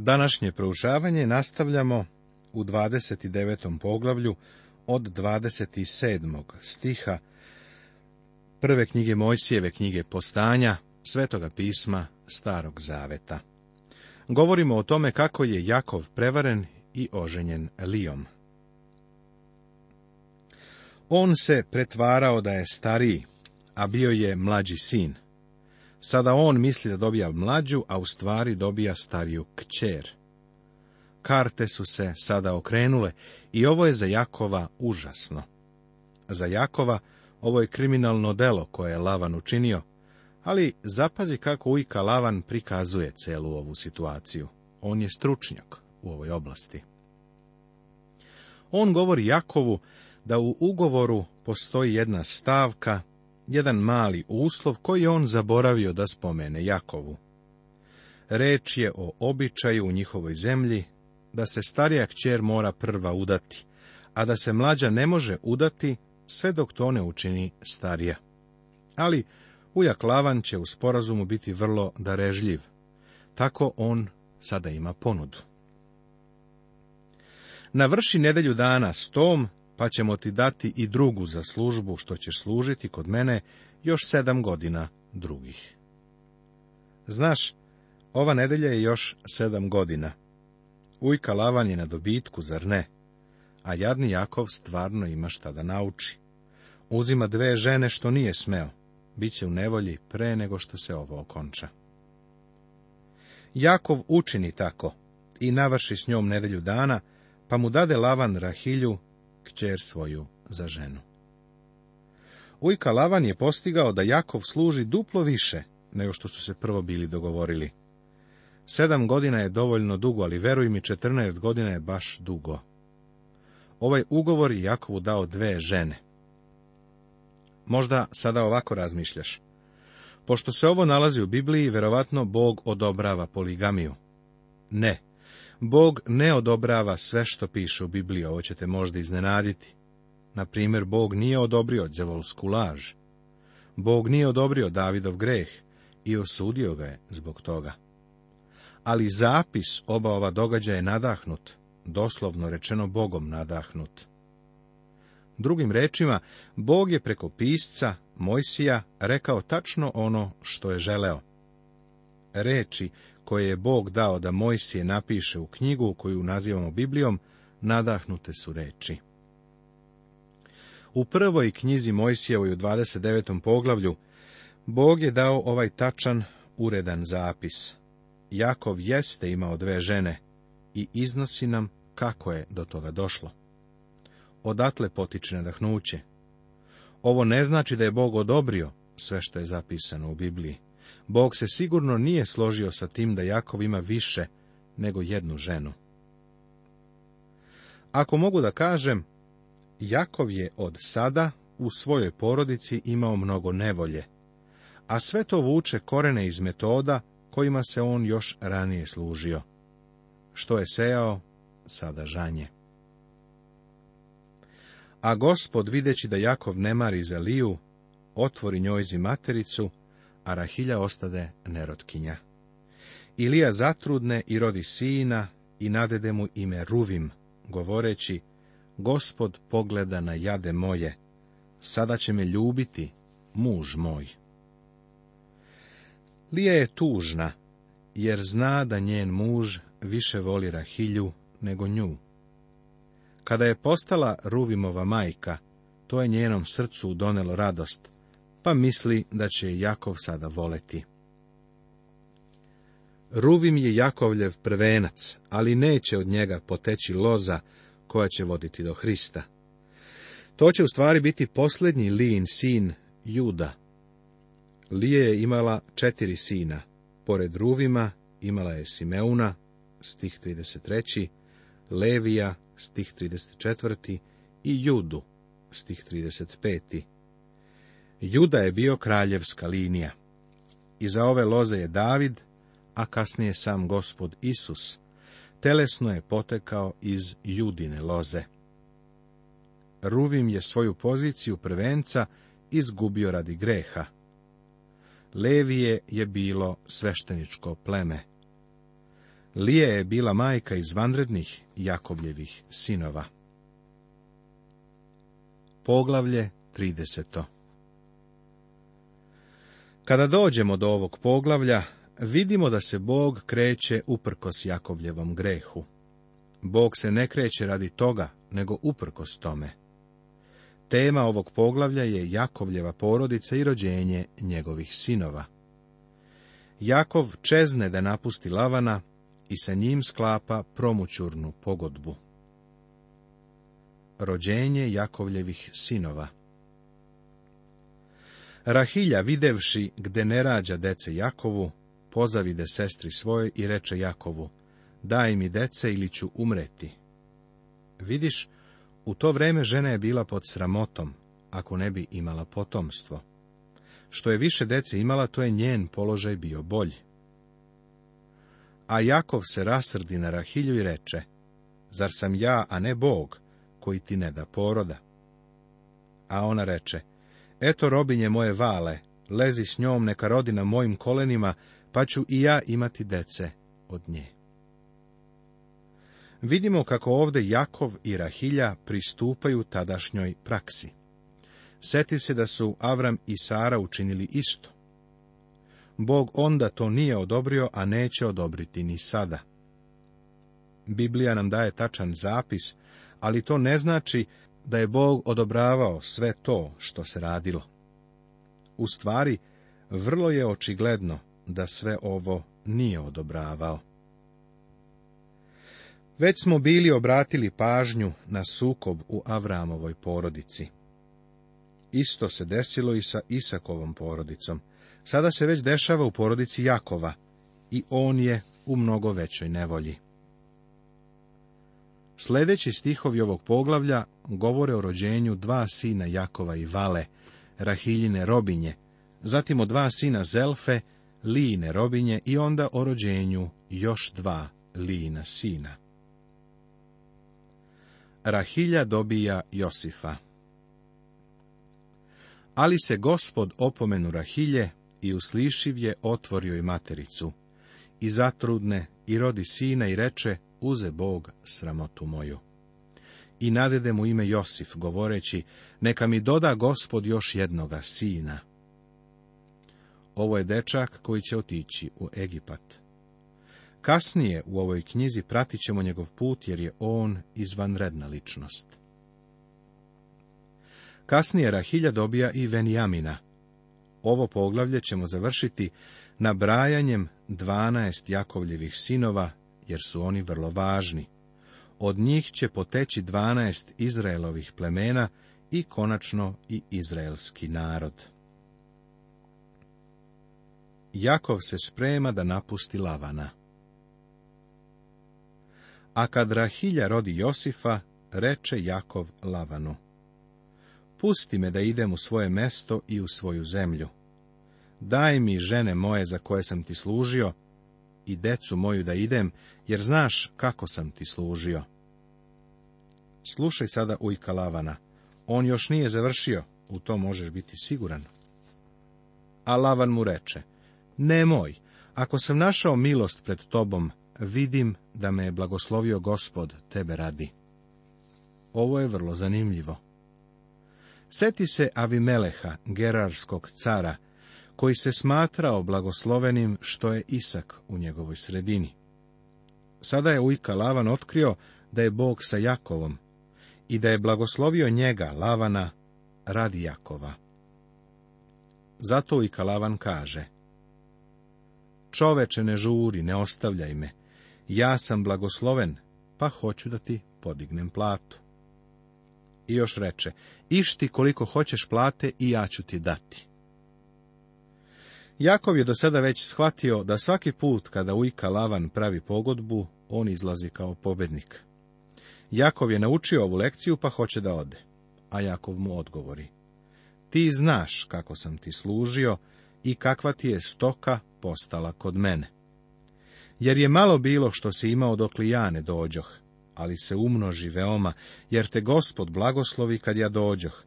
Današnje proučavanje nastavljamo u 29. poglavlju od 27. stiha prve knjige Mojsijeve knjige postanja, svetoga pisma Starog zaveta. Govorimo o tome kako je Jakov prevaren i oženjen Lijom. On se pretvarao da je stariji, a bio je mlađi sin – Sada on misli da dobija mlađu, a u stvari dobija stariju kćer. Karte su se sada okrenule i ovo je za Jakova užasno. Za Jakova ovo je kriminalno delo koje je Lavan učinio, ali zapazi kako ujka Lavan prikazuje celu ovu situaciju. On je stručnjak u ovoj oblasti. On govori Jakovu da u ugovoru postoji jedna stavka jedan mali uslov koji on zaboravio da spomene Jakovu. Reč je o običaju u njihovoj zemlji da se starija kćer mora prva udati, a da se mlađa ne može udati sve dok to ne učini starija. Ali ujak Lavan će u sporazumu biti vrlo darežljiv. Tako on sada ima ponudu. Na vrši nedelju dana s tom pa ćemo ti dati i drugu za službu, što ćeš služiti kod mene još sedam godina drugih. Znaš, ova nedelja je još sedam godina. Ujka Lavan je na dobitku, zar ne? A jadni Jakov stvarno ima šta da nauči. Uzima dve žene što nije smeo. Biće u nevolji pre nego što se ovo okonča. Jakov učini tako i navrši s njom nedelju dana, pa mu dade Lavan Rahilju, kćer svoju za ženu. Ujka Lavan je postigao da Jakov služi duplo više nego što su se prvo bili dogovorili. Sedam godina je dovoljno dugo, ali veruj mi, četrnaest godina je baš dugo. Ovaj ugovor je Jakovu dao dve žene. Možda sada ovako razmišljaš. Pošto se ovo nalazi u Bibliji, verovatno Bog odobrava poligamiju. Ne, Bog ne odobrava sve što piše u Bibliji, ovo ćete možda iznenaditi. Na primjer, Bog nije odobrio djevolsku laž. Bog nije odobrio Davidov greh i osudio ga je zbog toga. Ali zapis oba ova događaja je nadahnut, doslovno rečeno Bogom nadahnut. Drugim rečima, Bog je preko pisca, Mojsija, rekao tačno ono što je želeo. Reči koje je Bog dao da Mojsije napiše u knjigu koju nazivamo Biblijom, nadahnute su reči. U prvoj knjizi Mojsijevoj u 29. poglavlju Bog je dao ovaj tačan, uredan zapis. Jakov jeste imao dve žene i iznosi nam kako je do toga došlo. Odatle potiče nadahnuće. Ovo ne znači da je Bog odobrio sve što je zapisano u Bibliji. Bog se sigurno nije složio sa tim da Jakov ima više nego jednu ženu. Ako mogu da kažem, Jakov je od sada u svojoj porodici imao mnogo nevolje, a sve to vuče korene iz metoda kojima se on još ranije služio. Što je sejao, sada žanje. A gospod, videći da Jakov ne mari za Liju, otvori njoj matericu a Rahilja ostade nerotkinja. Ilija zatrudne i rodi sina i nadede mu ime Ruvim, govoreći, Gospod pogleda na jade moje, sada će me ljubiti, muž moj. Lija je tužna, jer zna da njen muž više voli Rahilju nego nju. Kada je postala Ruvimova majka, to je njenom srcu donelo radost, pa misli da će Jakov sada voleti. Ruvim je Jakovljev prvenac, ali neće od njega poteći loza koja će voditi do Hrista. To će u stvari biti posljednji Lijin sin Juda. Lije je imala četiri sina. Pored Ruvima imala je Simeuna, stih 33, Levija, stih 34 i Judu, stih 35. Juda je bio kraljevska linija. Iza ove loze je David, a kasnije sam gospod Isus. Telesno je potekao iz Judine loze. Ruvim je svoju poziciju prvenca izgubio radi greha. Levije je bilo svešteničko pleme. Lije je bila majka iz vanrednih Jakobljevih sinova. Poglavlje 30. Kada dođemo do ovog poglavlja, vidimo da se Bog kreće uprkos Jakovljevom grehu. Bog se ne kreće radi toga, nego uprkos tome. Tema ovog poglavlja je Jakovljeva porodica i rođenje njegovih sinova. Jakov čezne da napusti Lavana i sa njim sklapa promućurnu pogodbu. Rođenje Jakovljevih sinova Rahilja videvši gde ne rađa dece Jakovu, pozavide sestri svoje i reče Jakovu, daj mi dece ili ću umreti. Vidiš, u to vreme žena je bila pod sramotom, ako ne bi imala potomstvo. Što je više dece imala, to je njen položaj bio bolji. A Jakov se rasrdi na Rahilju i reče, zar sam ja, a ne Bog, koji ti ne da poroda? A ona reče, Eto robinje moje vale, lezi s njom neka rodi na mojim kolenima, pa ću i ja imati dece od nje. Vidimo kako ovdje Jakov i Rahilja pristupaju tadašnjoj praksi. Seti se da su Avram i Sara učinili isto. Bog onda to nije odobrio, a neće odobriti ni sada. Biblija nam daje tačan zapis, ali to ne znači da je Bog odobravao sve to što se radilo. U stvari, vrlo je očigledno da sve ovo nije odobravao. Već smo bili obratili pažnju na sukob u Avramovoj porodici. Isto se desilo i sa Isakovom porodicom. Sada se već dešava u porodici Jakova i on je u mnogo većoj nevolji. Sledeći stihovi ovog poglavlja govore o rođenju dva sina Jakova i Vale, Rahiljine robinje, zatim o dva sina Zelfe, Lijine robinje i onda o rođenju još dva Lijina sina. Rahilja dobija Josifa ali se gospod opomenu Rahilje i uslišiv je otvorio i matericu. I zatrudne i rodi sina i reče, uze Bog sramotu moju i nadede mu ime Josif, govoreći, neka mi doda gospod još jednoga sina. Ovo je dečak koji će otići u Egipat. Kasnije u ovoj knjizi pratit ćemo njegov put, jer je on izvanredna ličnost. Kasnije Rahilja dobija i Venjamina. Ovo poglavlje ćemo završiti nabrajanjem dvanaest Jakovljevih sinova, jer su oni vrlo važni. Od njih će poteći dvanaest Izraelovih plemena i konačno i izraelski narod. Jakov se sprema da napusti Lavana. A kad Rahilja rodi Josifa, reče Jakov Lavanu. Pusti me da idem u svoje mesto i u svoju zemlju. Daj mi žene moje za koje sam ti služio, i decu moju da idem, jer znaš kako sam ti služio. Slušaj sada ujka Lavana. On još nije završio, u to možeš biti siguran. A Lavan mu reče, nemoj, ako sam našao milost pred tobom, vidim da me je blagoslovio gospod tebe radi. Ovo je vrlo zanimljivo. Seti se Avimeleha, gerarskog cara, koji se smatrao blagoslovenim što je Isak u njegovoj sredini. Sada je ujka Lavan otkrio da je Bog sa Jakovom i da je blagoslovio njega, Lavana, radi Jakova. Zato ujka Lavan kaže, Čoveče ne žuri, ne ostavljaj me, ja sam blagosloven, pa hoću da ti podignem platu. I još reče, išti koliko hoćeš plate i ja ću ti dati. Jakov je do sada već shvatio da svaki put kada ujka Lavan pravi pogodbu, on izlazi kao pobednik. Jakov je naučio ovu lekciju pa hoće da ode, a Jakov mu odgovori. Ti znaš kako sam ti služio i kakva ti je stoka postala kod mene. Jer je malo bilo što si imao li ja ne dođoh, ali se umnoži veoma, jer te gospod blagoslovi kad ja dođoh,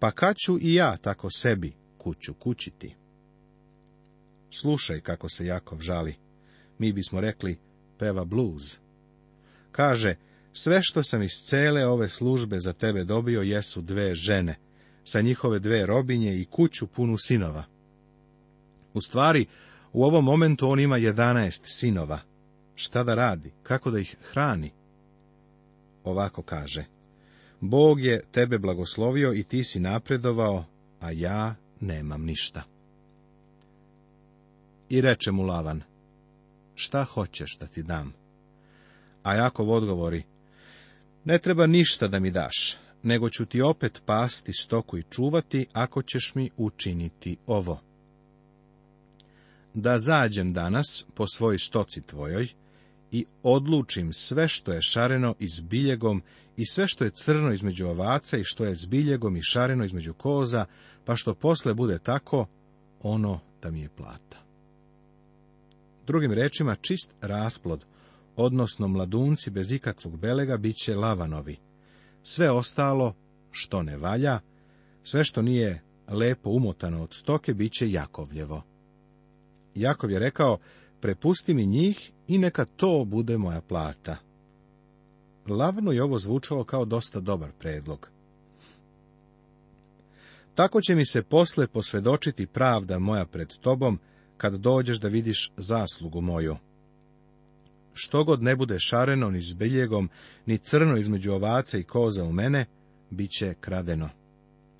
pa kaću i ja tako sebi kuću kućiti. Slušaj kako se Jakov žali. Mi bismo rekli, peva bluz. Kaže, sve što sam iz cele ove službe za tebe dobio jesu dve žene, sa njihove dve robinje i kuću punu sinova. U stvari, u ovom momentu on ima jedanaest sinova. Šta da radi? Kako da ih hrani? Ovako kaže, Bog je tebe blagoslovio i ti si napredovao, a ja nemam ništa. I reče mu Lavan, šta hoćeš da ti dam? A Jakov odgovori, ne treba ništa da mi daš, nego ću ti opet pasti stoku i čuvati, ako ćeš mi učiniti ovo. Da zađem danas po svoj stoci tvojoj i odlučim sve što je šareno i zbiljegom biljegom i sve što je crno između ovaca i što je zbiljegom i šareno između koza, pa što posle bude tako, ono da mi je plata. Drugim rečima, čist rasplod, odnosno mladunci bez ikakvog belega, bit će lavanovi. Sve ostalo, što ne valja, sve što nije lepo umotano od stoke, bit će Jakovljevo. Jakov je rekao, prepusti mi njih i neka to bude moja plata. lavno je ovo zvučalo kao dosta dobar predlog. Tako će mi se posle posvedočiti pravda moja pred tobom, kad dođeš da vidiš zaslugu moju. Što god ne bude šareno ni zbiljegom, ni crno između ovaca i koza u mene, bit će kradeno.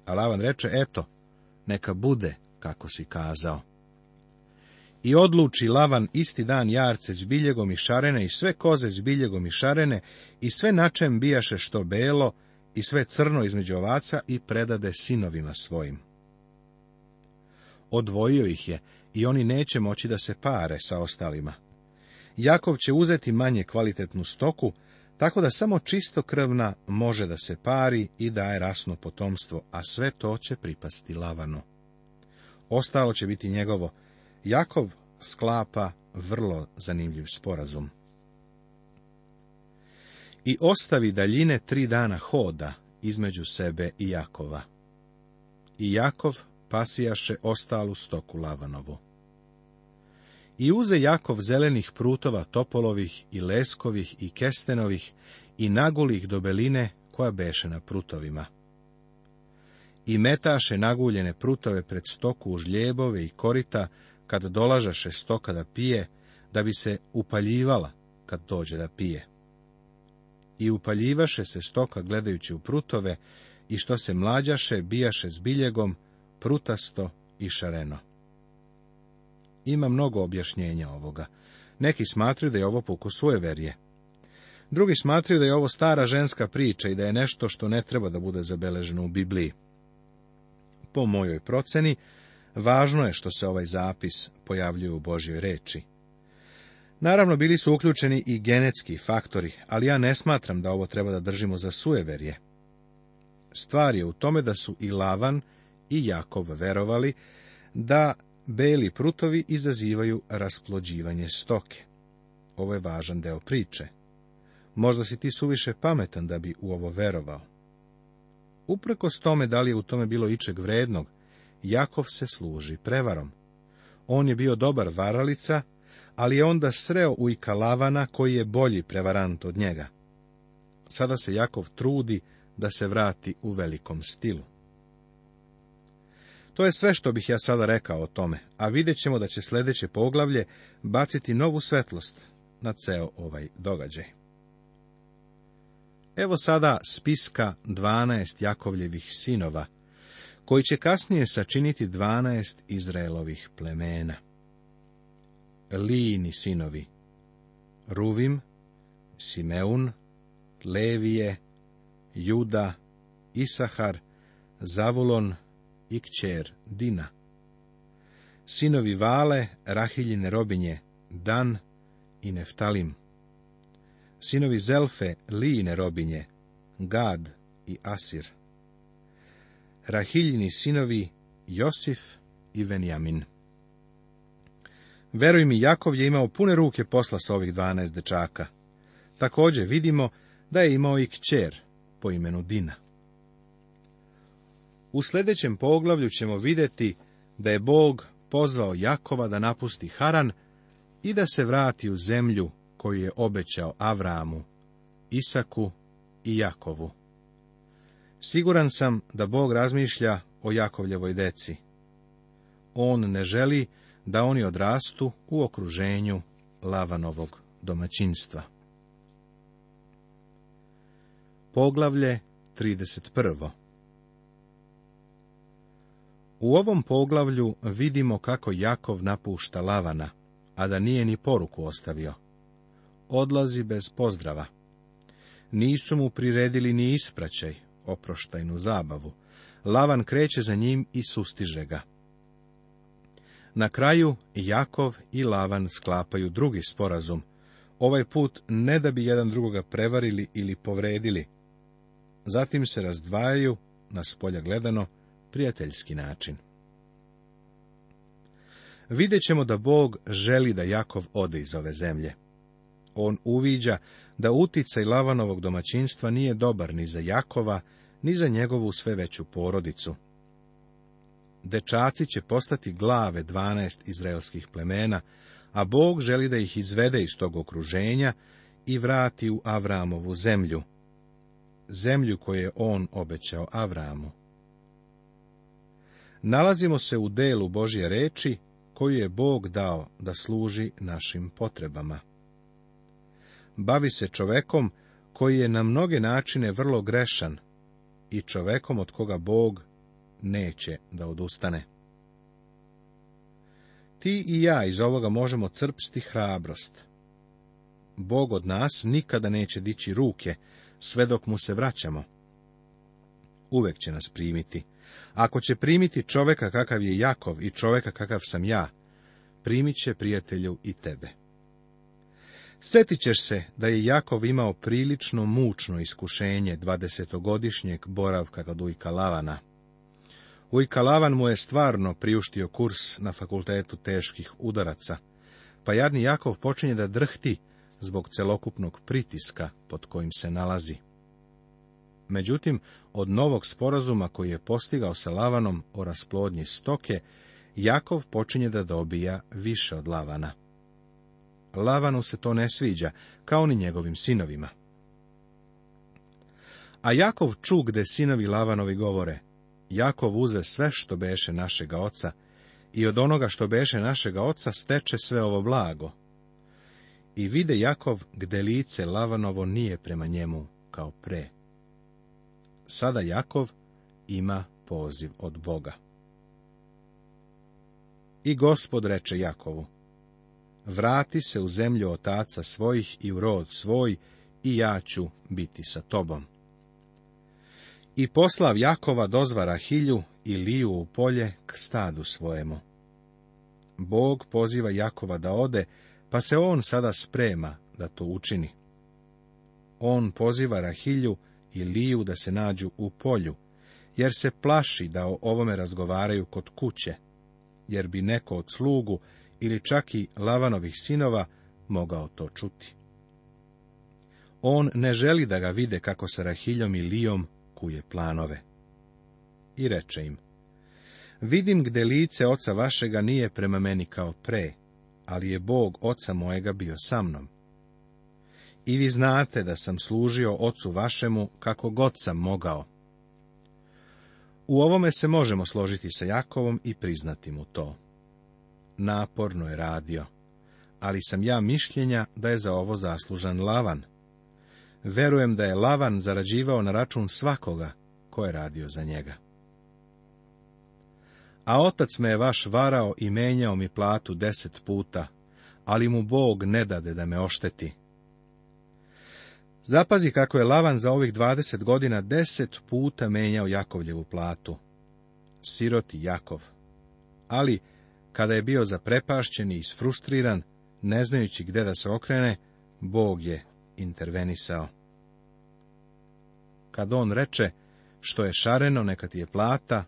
A Lavan reče, eto, neka bude kako si kazao. I odluči Lavan isti dan jarce s biljegom i šarene i sve koze zbiljegom biljegom i šarene i sve načem bijaše što belo i sve crno između ovaca i predade sinovima svojim. Odvojio ih je i oni neće moći da se pare sa ostalima. Jakov će uzeti manje kvalitetnu stoku, tako da samo čisto krvna može da se pari i daje rasno potomstvo, a sve to će pripasti lavano. Ostalo će biti njegovo. Jakov sklapa vrlo zanimljiv sporazum. I ostavi daljine tri dana hoda između sebe i Jakova. I Jakov pasijaše ostalu stoku Lavanovu. I uze Jakov zelenih prutova topolovih i leskovih i kestenovih i nagulih do beline koja beše na prutovima. I metaše naguljene prutove pred stoku u žljebove i korita, kad dolažaše stoka da pije, da bi se upaljivala kad dođe da pije. I upaljivaše se stoka gledajući u prutove, i što se mlađaše, bijaše s biljegom, prutasto i šareno. Ima mnogo objašnjenja ovoga. Neki smatraju da je ovo puko verje. Drugi smatraju da je ovo stara ženska priča i da je nešto što ne treba da bude zabeleženo u Bibliji. Po mojoj proceni, važno je što se ovaj zapis pojavljuje u Božjoj reči. Naravno, bili su uključeni i genetski faktori, ali ja ne smatram da ovo treba da držimo za sueverje. Stvar je u tome da su i Lavan i Jakov verovali da Beli prutovi izazivaju rasplođivanje stoke. Ovo je važan deo priče. Možda si ti suviše pametan da bi u ovo verovao. Uprkos tome da li je u tome bilo ičeg vrednog, Jakov se služi prevarom. On je bio dobar varalica, ali je onda sreo ujka Lavana koji je bolji prevarant od njega. Sada se Jakov trudi da se vrati u velikom stilu. To je sve što bih ja sada rekao o tome, a vidjet ćemo da će sljedeće poglavlje baciti novu svetlost na ceo ovaj događaj. Evo sada spiska 12 Jakovljevih sinova, koji će kasnije sačiniti 12 Izraelovih plemena. Lijini sinovi Ruvim, Simeun, Levije, Juda, Isahar, Zavulon, i kćer Dina. Sinovi Vale, Rahiljine robinje, Dan i Neftalim. Sinovi Zelfe, Lijine robinje, Gad i Asir. Rahiljini sinovi Josif i Venjamin. Veruj mi, Jakov je imao pune ruke posla sa ovih dvanaest dečaka. Također vidimo da je imao i kćer po imenu Dina. U sljedećem poglavlju ćemo vidjeti da je Bog pozvao Jakova da napusti Haran i da se vrati u zemlju koju je obećao Avramu, Isaku i Jakovu. Siguran sam da Bog razmišlja o Jakovljevoj deci. On ne želi da oni odrastu u okruženju Lavanovog domaćinstva. Poglavlje 31. U ovom poglavlju vidimo kako Jakov napušta Lavana, a da nije ni poruku ostavio. Odlazi bez pozdrava. Nisu mu priredili ni ispraćaj, oproštajnu zabavu. Lavan kreće za njim i sustiže ga. Na kraju Jakov i Lavan sklapaju drugi sporazum. Ovaj put ne da bi jedan drugoga prevarili ili povredili. Zatim se razdvajaju, na spolja gledano, prijateljski način. Vidjet ćemo da Bog želi da Jakov ode iz ove zemlje. On uviđa da uticaj Lavanovog domaćinstva nije dobar ni za Jakova, ni za njegovu sve veću porodicu. Dečaci će postati glave dvanaest izraelskih plemena, a Bog želi da ih izvede iz tog okruženja i vrati u Avramovu zemlju, zemlju koju je on obećao Avramu nalazimo se u delu Božje reči koju je Bog dao da služi našim potrebama. Bavi se čovekom koji je na mnoge načine vrlo grešan i čovekom od koga Bog neće da odustane. Ti i ja iz ovoga možemo crpsti hrabrost. Bog od nas nikada neće dići ruke, sve dok mu se vraćamo. Uvek će nas primiti, ako će primiti čoveka kakav je Jakov i čoveka kakav sam ja, primit će prijatelju i tebe. Sjetit ćeš se da je Jakov imao prilično mučno iskušenje dvadesetogodišnjeg boravka kod Ujka Lavana. Ujka Lavan mu je stvarno priuštio kurs na fakultetu teških udaraca, pa jadni Jakov počinje da drhti zbog celokupnog pritiska pod kojim se nalazi. Međutim, od novog sporazuma koji je postigao sa Lavanom o rasplodnji stoke, Jakov počinje da dobija više od Lavana. Lavanu se to ne sviđa, kao ni njegovim sinovima. A Jakov ču gde sinovi Lavanovi govore, Jakov uze sve što beše našega oca, i od onoga što beše našega oca steče sve ovo blago. I vide Jakov gde lice Lavanovo nije prema njemu kao pre. Sada Jakov ima poziv od Boga. I gospod reče Jakovu, vrati se u zemlju otaca svojih i u rod svoj, i ja ću biti sa tobom. I poslav Jakova dozvara hilju i liju u polje k stadu svojemu. Bog poziva Jakova da ode, pa se on sada sprema da to učini. On poziva Rahilju i liju da se nađu u polju, jer se plaši da o ovome razgovaraju kod kuće, jer bi neko od slugu ili čak i Lavanovih sinova mogao to čuti. On ne želi da ga vide kako sa Rahiljom i Lijom kuje planove. I reče im, vidim gde lice oca vašega nije prema meni kao pre, ali je Bog oca mojega bio sa mnom i vi znate da sam služio ocu vašemu kako god sam mogao. U ovome se možemo složiti sa Jakovom i priznati mu to. Naporno je radio, ali sam ja mišljenja da je za ovo zaslužan Lavan. Verujem da je Lavan zarađivao na račun svakoga ko je radio za njega. A otac me je vaš varao i menjao mi platu deset puta, ali mu Bog ne dade da me ošteti Zapazi kako je Lavan za ovih 20 godina deset puta menjao Jakovljevu platu. Siroti Jakov. Ali, kada je bio zaprepašćen i isfrustriran, ne znajući gdje da se okrene, Bog je intervenisao. Kad on reče, što je šareno, neka ti je plata,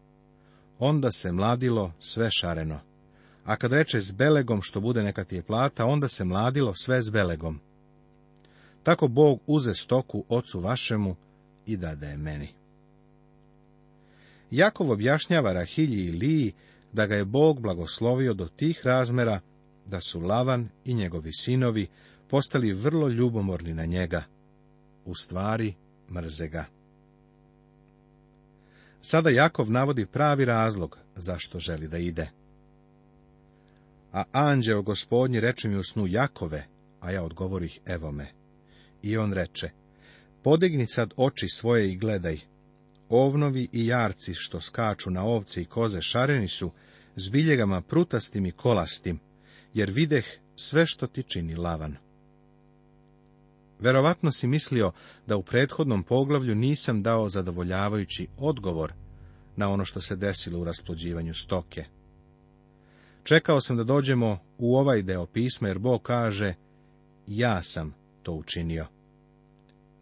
onda se mladilo sve šareno. A kad reče s belegom što bude neka ti je plata, onda se mladilo sve s belegom. Tako Bog uze stoku ocu vašemu i dade je meni. Jakov objašnjava Rahilji i Liji da ga je Bog blagoslovio do tih razmera da su Lavan i njegovi sinovi postali vrlo ljubomorni na njega. U stvari mrze ga. Sada Jakov navodi pravi razlog zašto želi da ide. A anđeo gospodnji reče mi u snu Jakove, a ja odgovorih evo me. I on reče, podigni sad oči svoje i gledaj. Ovnovi i jarci što skaču na ovce i koze šareni su, s biljegama prutastim i kolastim, jer videh sve što ti čini lavan. Verovatno si mislio da u prethodnom poglavlju nisam dao zadovoljavajući odgovor na ono što se desilo u rasplođivanju stoke. Čekao sam da dođemo u ovaj deo pisma, jer Bog kaže, ja sam to učinio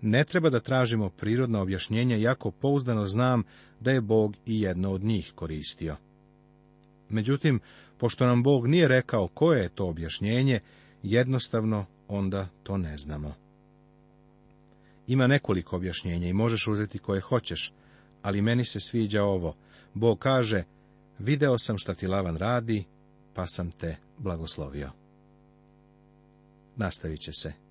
ne treba da tražimo prirodna objašnjenja, jako pouzdano znam da je Bog i jedno od njih koristio. Međutim, pošto nam Bog nije rekao koje je to objašnjenje, jednostavno onda to ne znamo. Ima nekoliko objašnjenja i možeš uzeti koje hoćeš, ali meni se sviđa ovo. Bog kaže, video sam šta ti lavan radi, pa sam te blagoslovio. Nastavit će se